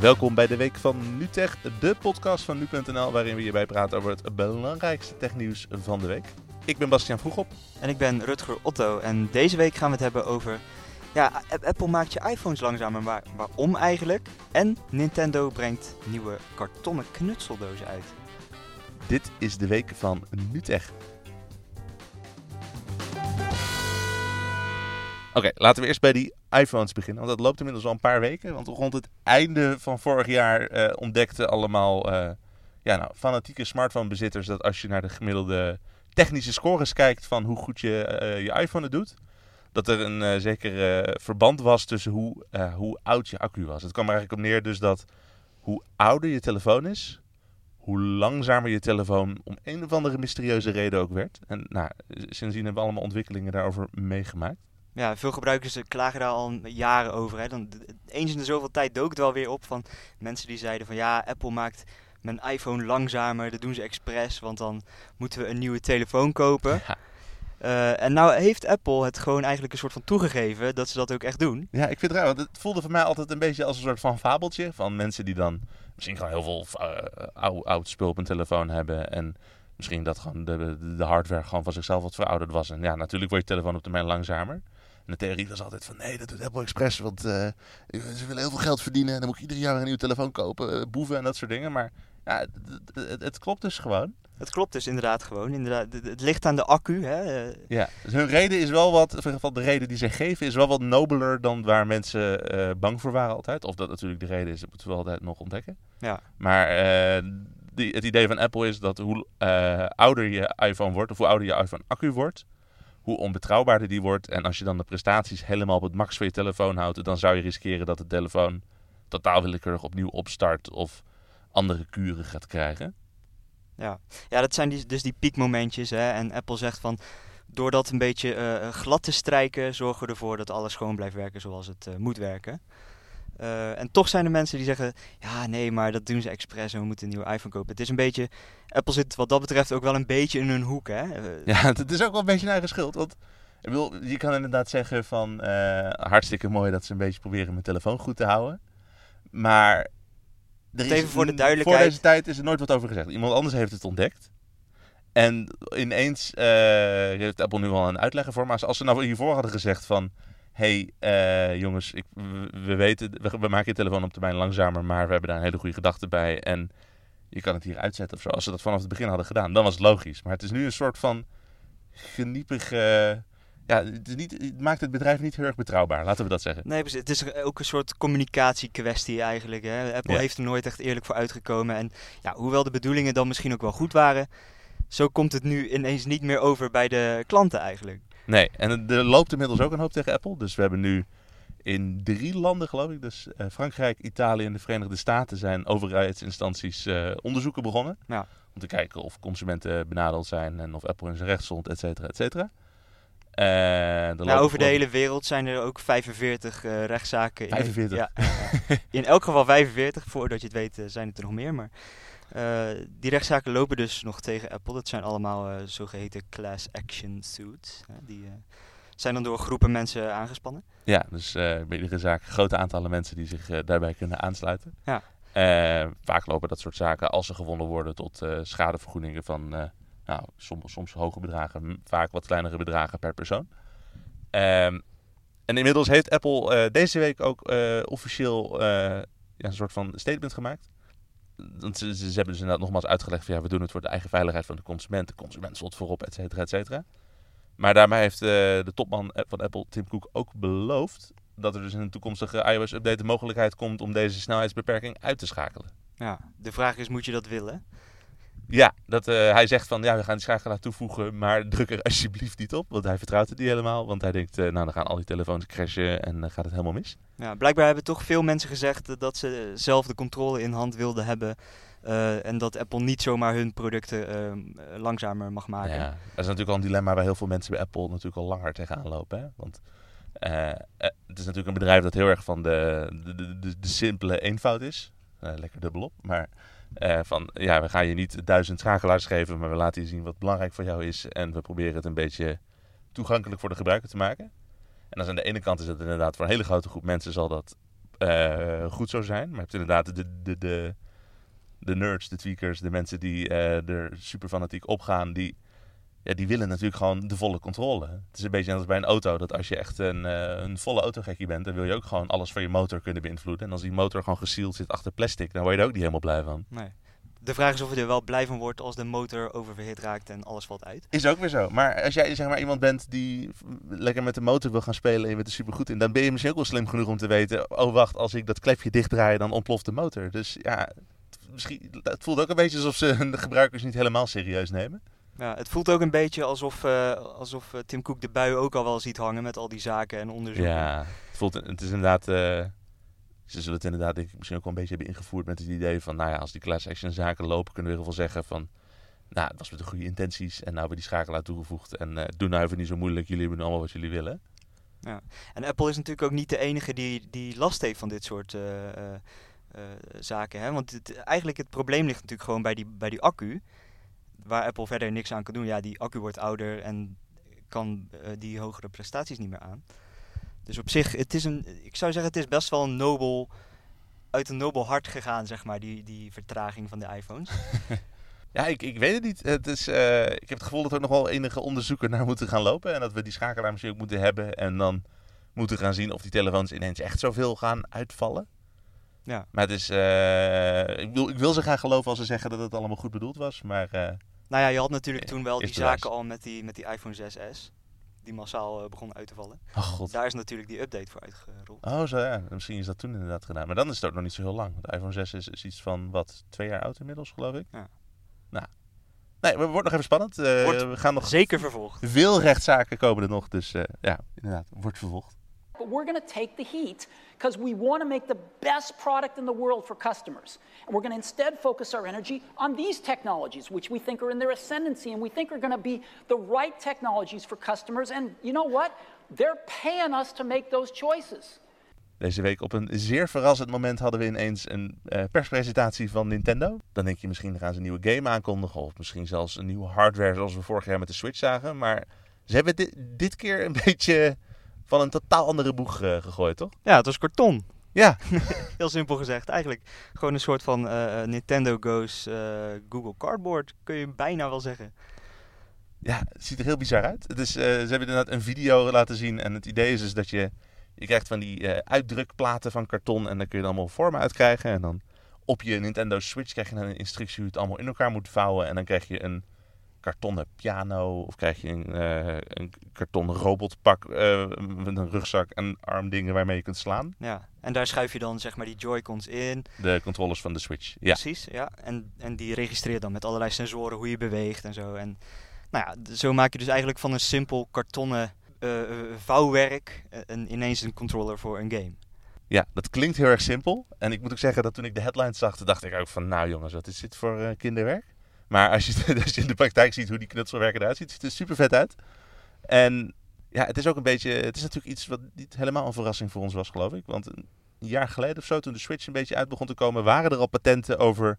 Welkom bij de Week van NuTech, de podcast van nu.nl waarin we hierbij praten over het belangrijkste technieuws van de week. Ik ben Bastiaan Vroegop. En ik ben Rutger Otto en deze week gaan we het hebben over... Ja, Apple maakt je iPhones langzamer, maar waarom eigenlijk? En Nintendo brengt nieuwe kartonnen knutseldozen uit. Dit is de Week van NuTech. Oké, laten we eerst bij die iPhones beginnen. Want dat loopt inmiddels al een paar weken. Want rond het einde van vorig jaar eh, ontdekten allemaal eh, ja, nou, fanatieke smartphonebezitters dat als je naar de gemiddelde technische scores kijkt van hoe goed je eh, je iPhone het doet, dat er een zeker verband was tussen hoe, hoe oud je accu was. Het kwam er eigenlijk op neer dus dat hoe ouder je telefoon is, hoe langzamer je telefoon om een of andere mysterieuze reden ook werd. En nou, sindsdien hebben we allemaal ontwikkelingen daarover meegemaakt. Ja, veel gebruikers eh, klagen daar al jaren over. Hè. Dan, eens in de zoveel tijd dook het wel weer op van mensen die zeiden van... Ja, Apple maakt mijn iPhone langzamer, dat doen ze expres, want dan moeten we een nieuwe telefoon kopen. Ja. Eh, en nou heeft Apple het gewoon eigenlijk een soort van toegegeven dat ze dat ook echt doen. Ja, ik vind het raar, want het voelde voor mij altijd een beetje als een soort van fabeltje. Van mensen die dan misschien gewoon heel veel eh, oud, oud spul op hun telefoon hebben. En misschien dat gewoon de, de, de hardware gewoon van zichzelf wat verouderd was. En ja, natuurlijk wordt je telefoon op termijn langzamer. De theorie was altijd van nee, dat doet Apple Express, want eh, ze willen heel veel geld verdienen. En dan moet je ieder jaar een nieuwe telefoon kopen, eh, boeven en dat soort dingen. Maar ja, het, het- het- het klopt dus gewoon. Het klopt dus inderdaad gewoon. Inderdaad, het- ligt aan de accu. Hè. eh, Ja, dus hun reden is wel wat, in ieder geval de reden die zij geven, is wel wat nobeler dan waar mensen bang voor waren altijd. Of dat natuurlijk de reden is, dat moeten we altijd nog ontdekken. Ja. Maar die, het idee van Apple is dat hoe ouder je iPhone wordt, of hoe ouder je iPhone accu wordt, hoe onbetrouwbaarder die wordt. En als je dan de prestaties helemaal op het max van je telefoon houdt, dan zou je riskeren dat de telefoon totaal willekeurig opnieuw opstart of andere kuren gaat krijgen. Ja, ja dat zijn dus die piekmomentjes. Hè. En Apple zegt van, door dat een beetje eh, glad te strijken, zorgen we ervoor dat alles gewoon blijft werken zoals het eh, moet werken. Eh, en toch zijn er mensen die zeggen, ja nee, maar dat doen ze expres en we moeten een nieuwe iPhone kopen. Het is een beetje, Apple zit wat dat betreft ook wel een beetje in hun hoek. Hè. Eh, Ja, het is ook wel een beetje een eigen schuld. Want ik bedoel, je kan inderdaad zeggen van eh, hartstikke mooi dat ze een beetje proberen mijn telefoon goed te houden. Maar er is, Even voor de duidelijkheid. Voor deze tijd is er nooit wat over gezegd. Iemand anders heeft het ontdekt. En ineens heeft Apple nu al een uitleg voor. Maar als ze nou hiervoor hadden gezegd van... hey, eh, jongens, ik, we, we weten, we, we maken je telefoon op termijn langzamer... maar we hebben daar een hele goede gedachte bij. En je kan het hier uitzetten of zo. Als ze dat vanaf het begin hadden gedaan, dan was het logisch. Maar het is nu een soort van geniepige... Ja, het, is niet, het maakt het bedrijf niet heel erg betrouwbaar, laten we dat zeggen. Nee, precies. het is ook een soort communicatiekwestie eigenlijk. Hè. Apple Ja. heeft er nooit echt eerlijk voor uitgekomen. En ja, hoewel de bedoelingen dan misschien ook wel goed waren, zo komt het nu ineens niet meer over bij de klanten eigenlijk. Nee, en er loopt inmiddels ook een hoop tegen Apple. Dus we hebben nu in drie landen, geloof ik, dus eh, Frankrijk, Italië en de Verenigde Staten, zijn overheidsinstanties eh, onderzoeken begonnen. Ja. Om te kijken of consumenten benadeeld zijn en of Apple in zijn recht stond, et cetera, et cetera. Nou, lopen over de hele wereld zijn er ook 45 eh, rechtszaken. in- 45? Ja, in elk geval 45. Voordat je het weet zijn het er nog meer. Maar die rechtszaken lopen dus nog tegen Apple. Dat zijn allemaal eh, zogeheten class action suits. die eh, zijn dan door groepen mensen aangespannen. Ja, dus eh bij iedere zaak grote aantallen mensen die zich eh, daarbij kunnen aansluiten. Ja. Eh, vaak lopen dat soort zaken, als ze gewonnen worden, tot eh, schadevergoedingen van eh, nou, soms, soms hoge bedragen, vaak wat kleinere bedragen per persoon. Ehm, en inmiddels heeft Apple eh, deze week ook eh, officieel eh, ja, een soort van statement gemaakt. Ze, hebben dus inderdaad nogmaals uitgelegd van ja, we doen het voor de eigen veiligheid van de consument. De consument stond voorop, et cetera, et cetera. Maar daarmee heeft eh, de topman van Apple, Tim Cook, ook beloofd dat er dus in een toekomstige iOS-update de mogelijkheid komt om deze snelheidsbeperking uit te schakelen. Ja, de vraag is, moet je dat willen? Ja, dat, eh, hij zegt van ja, we gaan die schakelaar toevoegen, maar druk er alsjeblieft niet op. Want hij vertrouwt het niet helemaal. Want hij denkt, eh, nou dan gaan al die telefoons crashen en dan gaat het helemaal mis. Ja, blijkbaar hebben toch veel mensen gezegd eh, dat ze zelf de controle in hand wilden hebben. eh, en dat Apple niet zomaar hun producten eh, langzamer mag maken. Ja, dat is natuurlijk al een dilemma waar heel veel mensen bij Apple natuurlijk al langer tegenaan lopen. Hè? Want eh, eh, het is natuurlijk een bedrijf dat heel erg van de, de, de, de, simpele eenvoud is. Eh, lekker dubbelop. Maar eh, van ja, we gaan je niet duizend schakelaars geven, maar we laten je zien wat belangrijk voor jou is. En we proberen het een beetje toegankelijk voor de gebruiker te maken. En als aan de ene kant is het inderdaad voor een hele grote groep mensen zal dat eh, goed zou zijn. Maar je hebt inderdaad de, de, de, de nerds, de tweakers, de mensen die eh, er super fanatiek opgaan, die, ja, die willen natuurlijk gewoon de volle controle. Het is een beetje net als bij een auto, dat als je echt een, eh, een volle autogekkie bent, dan wil je ook gewoon alles van je motor kunnen beïnvloeden. En als die motor gewoon gesield zit achter plastic, dan word je er ook niet helemaal blij van. Nee. De vraag is of je er wel blij van wordt als de motor oververhit raakt en alles valt uit. Is ook weer zo. Maar als jij zeg maar iemand bent die lekker met de motor wil gaan spelen en je bent er super goed in, dan ben je misschien ook wel slim genoeg om te weten, oh wacht, als ik dat klepje dichtdraai, dan ontploft de motor. Dus ja, misschien, het voelt ook een beetje alsof ze de gebruikers niet helemaal serieus nemen. Ja, het voelt ook een beetje alsof, eh, alsof eh, Tim Cook de bui ook al wel ziet hangen met al die zaken en onderzoeken. Ja, het, voelt, het is inderdaad... eh, ze zullen het inderdaad denk ik, misschien ook wel een beetje hebben ingevoerd met het idee van... Nou ja, als die class action zaken lopen, kunnen we ieder geval zeggen van... Nou, het was met de goede intenties en nou hebben we die schakelaar toegevoegd. En eh, doe nou even niet zo moeilijk, jullie hebben allemaal wat jullie willen. En Apple is natuurlijk ook niet de enige die, die last heeft van dit soort zaken. Hè? Want het, eigenlijk het probleem ligt natuurlijk gewoon bij die, bij die accu. Waar Apple verder niks aan kan doen. Ja, die accu wordt ouder en kan eh, die hogere prestaties niet meer aan. Dus op zich, het is een, ik zou zeggen, het is best wel een nobel, uit een nobel hart gegaan, zeg maar, die, die vertraging van de iPhones. Ja, ik, ik weet het niet. Het is, eh, ik heb het gevoel dat er nog wel enige onderzoeken naar moeten gaan lopen. En dat we die schakelaar misschien ook moeten hebben. En dan moeten gaan zien of die telefoons ineens echt zoveel gaan uitvallen. Ja. Maar het is... eh, ik, wil, ik wil ze graag geloven als ze zeggen dat het allemaal goed bedoeld was. Maar eh, Nou ja, je had natuurlijk Ja, toen wel die zaken al met die, met die iPhone 6s. Die massaal eh, begon uit te vallen. oh god. Daar is natuurlijk die update voor uitgerold. Oh, zo ja. Misschien is dat toen inderdaad gedaan. Maar dan is het ook nog niet zo heel lang. Want de iPhone 6 is, is iets van, wat, twee jaar oud inmiddels, geloof ik? Ja. Nou. Nee, het wordt nog even spannend. Eh, we gaan nog Zeker vervolgd. veel rechtszaken komen er nog. Dus eh, ja, inderdaad, wordt vervolgd. But we're going to take the heat because we want to make the best product in the world for customers. And we're going to instead focus our energy on these technologies, which we think are in their ascendancy and we think are going to be the right technologies for customers. And you know what? They're paying us to make those choices. Deze week op een zeer verrassend moment hadden we ineens een eh, perspresentatie van Nintendo. Dan denk je misschien gaan ze een nieuwe game aankondigen. Of misschien zelfs een nieuwe hardware zoals we vorig jaar met de Switch zagen. Maar ze hebben dit keer een beetje van een totaal andere boeg eh, gegooid, toch? Ja, het was karton. Ja, Heel simpel gezegd. Eigenlijk gewoon een soort van eh, eh, Nintendo Goes eh, Google Cardboard, kun je bijna wel zeggen. ja, het ziet er heel bizar uit. Het is, eh, ze hebben inderdaad een video laten zien. En het idee is dus dat je, je krijgt van die eh, uitdrukplaten van karton. En dan kun je er allemaal vormen uit krijgen. En dan op je Nintendo Switch krijg je dan een instructie hoe je het allemaal in elkaar moet vouwen. En dan krijg je een kartonnen piano. Of krijg je een, eh, een kartonnen robotpak eh, met een rugzak en armdingen waarmee je kunt slaan. Ja. En daar schuif je dan zeg maar die Joy-Cons in. De controllers van de Switch. Ja, Precies, ja. En, en die registreert dan met allerlei sensoren hoe je beweegt en zo. En nou ja, zo maak je dus eigenlijk van een simpel kartonnen eh, vouwwerk een, ineens een controller voor een game. ja, dat klinkt heel erg simpel. En ik moet ook zeggen dat toen ik de headlines zag, dacht ik ook van... Nou jongens, wat is dit voor kinderwerk? Maar als je, als je in de praktijk ziet hoe die knutselwerken eruit ziet, ziet het er super vet uit. En ja, het is ook een beetje... Het is natuurlijk iets wat niet helemaal een verrassing voor ons was, geloof ik. Want een jaar geleden of zo, toen de Switch een beetje uit begon te komen... waren er al patenten over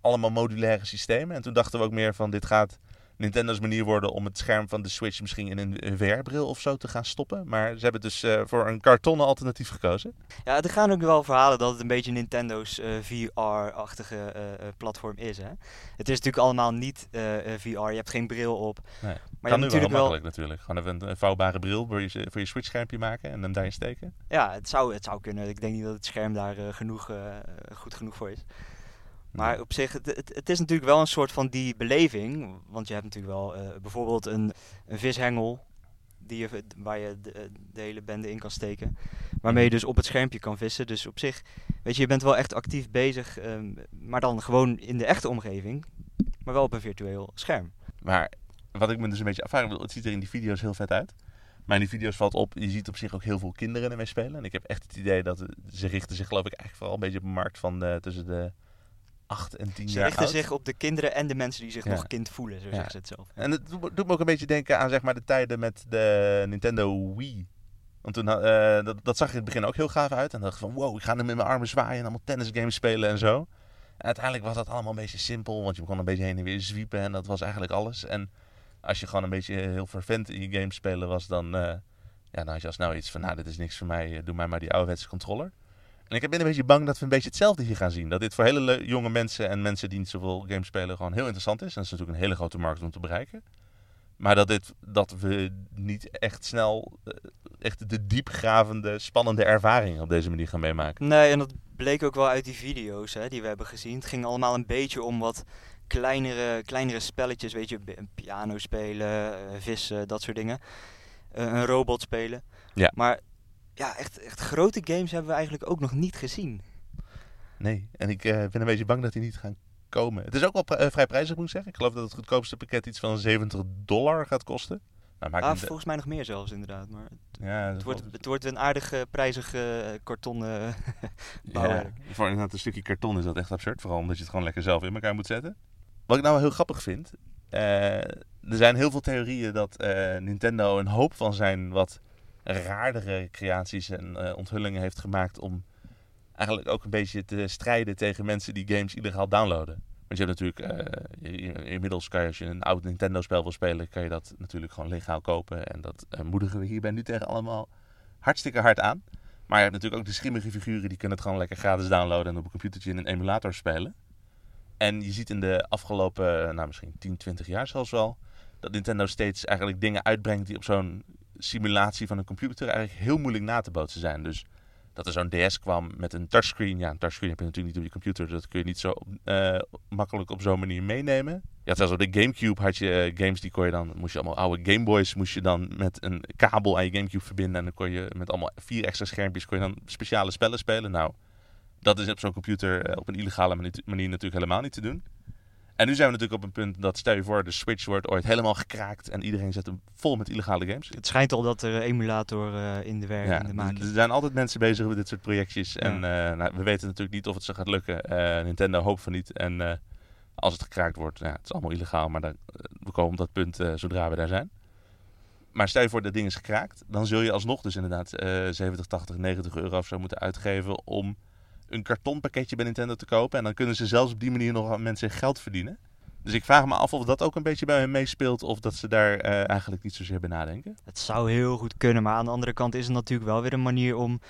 allemaal modulaire systemen. En toen dachten we ook meer van, dit gaat Nintendo's manier worden om het scherm van de Switch misschien in een VR-bril of zo te gaan stoppen. Maar ze hebben dus eh, voor een kartonnen alternatief gekozen. Ja, er gaan ook wel verhalen dat het een beetje Nintendo's eh, VR-achtige eh, platform is. Hè? Het is natuurlijk allemaal niet VR, je hebt geen bril op. Nee. Maar kan je nu wel natuurlijk wel, makkelijk natuurlijk. Gewoon even een, vouwbare bril voor je, voor je Switch-schermpje maken en hem daarin steken. ja, het zou, het zou kunnen. Ik denk niet dat het scherm daar genoeg, goed genoeg voor is. Maar op zich, het, het, het is natuurlijk wel een soort van die beleving. Want je hebt natuurlijk wel eh, bijvoorbeeld een, een vishengel die je, waar je de, de hele bende in kan steken. Waarmee je dus op het schermpje kan vissen. Dus op zich, weet je, je bent wel echt actief bezig. ehm, maar dan gewoon in de echte omgeving. Maar wel op een virtueel scherm. Maar wat ik me dus een beetje afvraag, wil, het ziet er in die video's heel vet uit. Maar in die video's valt op, je ziet op zich ook heel veel kinderen ermee spelen. En ik heb echt het idee dat ze richten zich geloof ik eigenlijk vooral een beetje op een markt van de, tussen de 8 en 10 Ze jaar richten oud. zich op de kinderen en de mensen die zich Ja. nog kind voelen, zo Ja. zeggen ze het zelf. En het doet me- ook een beetje denken aan zeg maar, de tijden met de Nintendo Wii. Want toen, eh, dat, dat zag in het begin ook heel gaaf uit. En dacht ik van wow, ik ga hem met mijn armen zwaaien en allemaal tennisgames spelen en zo. En uiteindelijk was dat allemaal een beetje simpel, want je kon een beetje heen en weer zwiepen en dat was eigenlijk alles. En als je gewoon een beetje heel vervent in je games spelen was, dan, eh, ja, dan had je al snel iets van, nou dit is niks voor mij, eh, doe mij maar die ouderwetse controller. En ik ben een beetje bang dat we een beetje hetzelfde hier gaan zien. Dat dit voor hele jonge mensen en mensen die niet zoveel games spelen gewoon heel interessant is. En dat is natuurlijk een hele grote markt om te bereiken. Maar dat, dit, dat we niet echt snel eh, echt de diepgravende, spannende ervaring op deze manier gaan meemaken. Nee, en dat bleek ook wel uit die video's hè, die we hebben gezien. Het ging allemaal een beetje om wat kleinere, kleinere spelletjes, weet je, piano spelen, eh, vissen, dat soort dingen. Eh, een robot spelen. Ja. Maar ja, echt, echt grote games hebben we eigenlijk ook nog niet gezien. Nee, en ik eh, ben een beetje bang dat die niet gaan komen. Het is ook wel pri- eh, vrij prijzig, moet ik zeggen. Ik geloof dat het goedkoopste pakket iets van 70 dollar gaat kosten. Nou, maakt Ah, niet- volgens mij nog meer zelfs inderdaad. Maar ja, het wordt, het wordt een aardig eh, prijzig karton bouwwerk. Ja, voor inderdaad een stukje karton is dat echt absurd. Vooral omdat je het gewoon lekker zelf in elkaar moet zetten. Wat ik nou wel heel grappig vind. er zijn heel veel theorieën dat Nintendo een hoop van zijn wat raardere creaties en eh, onthullingen heeft gemaakt om eigenlijk ook een beetje te strijden tegen mensen die games illegaal downloaden. Want je hebt natuurlijk, eh, inmiddels kan je als je een oud Nintendo spel wil spelen, kan je dat natuurlijk gewoon legaal kopen. En dat eh, moedigen we hierbij nu tegen allemaal hartstikke hard aan. Maar je hebt natuurlijk ook de schimmige figuren die kunnen het gewoon lekker gratis downloaden en op een computertje in een emulator spelen. En je ziet in de afgelopen, nou misschien 10, 20 jaar zelfs wel, dat Nintendo steeds eigenlijk dingen uitbrengt die op zo'n simulatie van een computer eigenlijk heel moeilijk na te bootsen zijn. Dus dat er zo'n DS kwam met een touchscreen. Ja, een touchscreen heb je natuurlijk niet op je computer, dat kun je niet zo eh, makkelijk op zo'n manier meenemen. Ja, zelfs op de Gamecube had je eh, games die kon je dan, moest je allemaal oude Gameboys, moest je dan met een kabel aan je Gamecube verbinden en dan kon je met allemaal vier extra schermpjes kon je dan speciale spellen spelen. Nou, dat is op zo'n computer eh, op een illegale manier natuurlijk helemaal niet te doen. En nu zijn we natuurlijk op een punt dat, stel je voor, de Switch wordt ooit helemaal gekraakt en iedereen zet hem vol met illegale games. Het schijnt al dat er emulator eh, in de werk, Ja, in de d- maak er zijn altijd mensen bezig met dit soort projectjes. En eh, nou, we weten natuurlijk niet of het ze gaat lukken. Eh, Nintendo hoopt van niet. En als het gekraakt wordt, ja, het is allemaal illegaal. Maar dan, we komen op dat punt zodra we daar zijn. Maar stel je voor dat ding is gekraakt. Dan zul je alsnog dus inderdaad eh 70, 80, 90 euro of zo moeten uitgeven om een kartonpakketje bij Nintendo te kopen. En dan kunnen ze zelfs op die manier nog aan mensen geld verdienen. Dus ik vraag me af of dat ook een beetje bij hen meespeelt. Of dat ze daar eh, eigenlijk niet zozeer bij nadenken. Het zou heel goed kunnen, maar aan de andere kant is het natuurlijk wel weer een manier om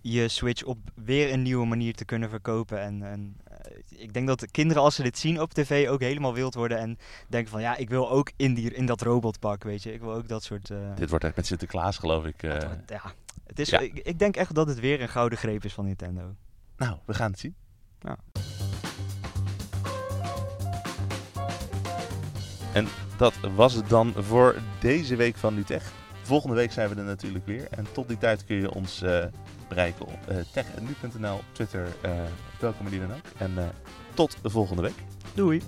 je Switch op weer een nieuwe manier te kunnen verkopen. En, en eh, ik denk dat de kinderen als ze dit zien op tv ook helemaal wild worden en denken van ja, ik wil ook in, die, in dat robotpak, weet je. Ik wil ook dat soort... eh, Dit wordt echt met Sinterklaas, geloof ik. eh. wordt- ja, het is, ja. ik, ik denk echt dat het weer een gouden greep is van Nintendo. Nou, we gaan het zien. Ja. En dat was het dan voor deze week van NuTech. Volgende week zijn we er natuurlijk weer. En tot die tijd kun je ons eh, bereiken op uh, tech.nu.nl, Twitter, eh, op welke manier dan ook. En eh, tot de volgende week. Doei!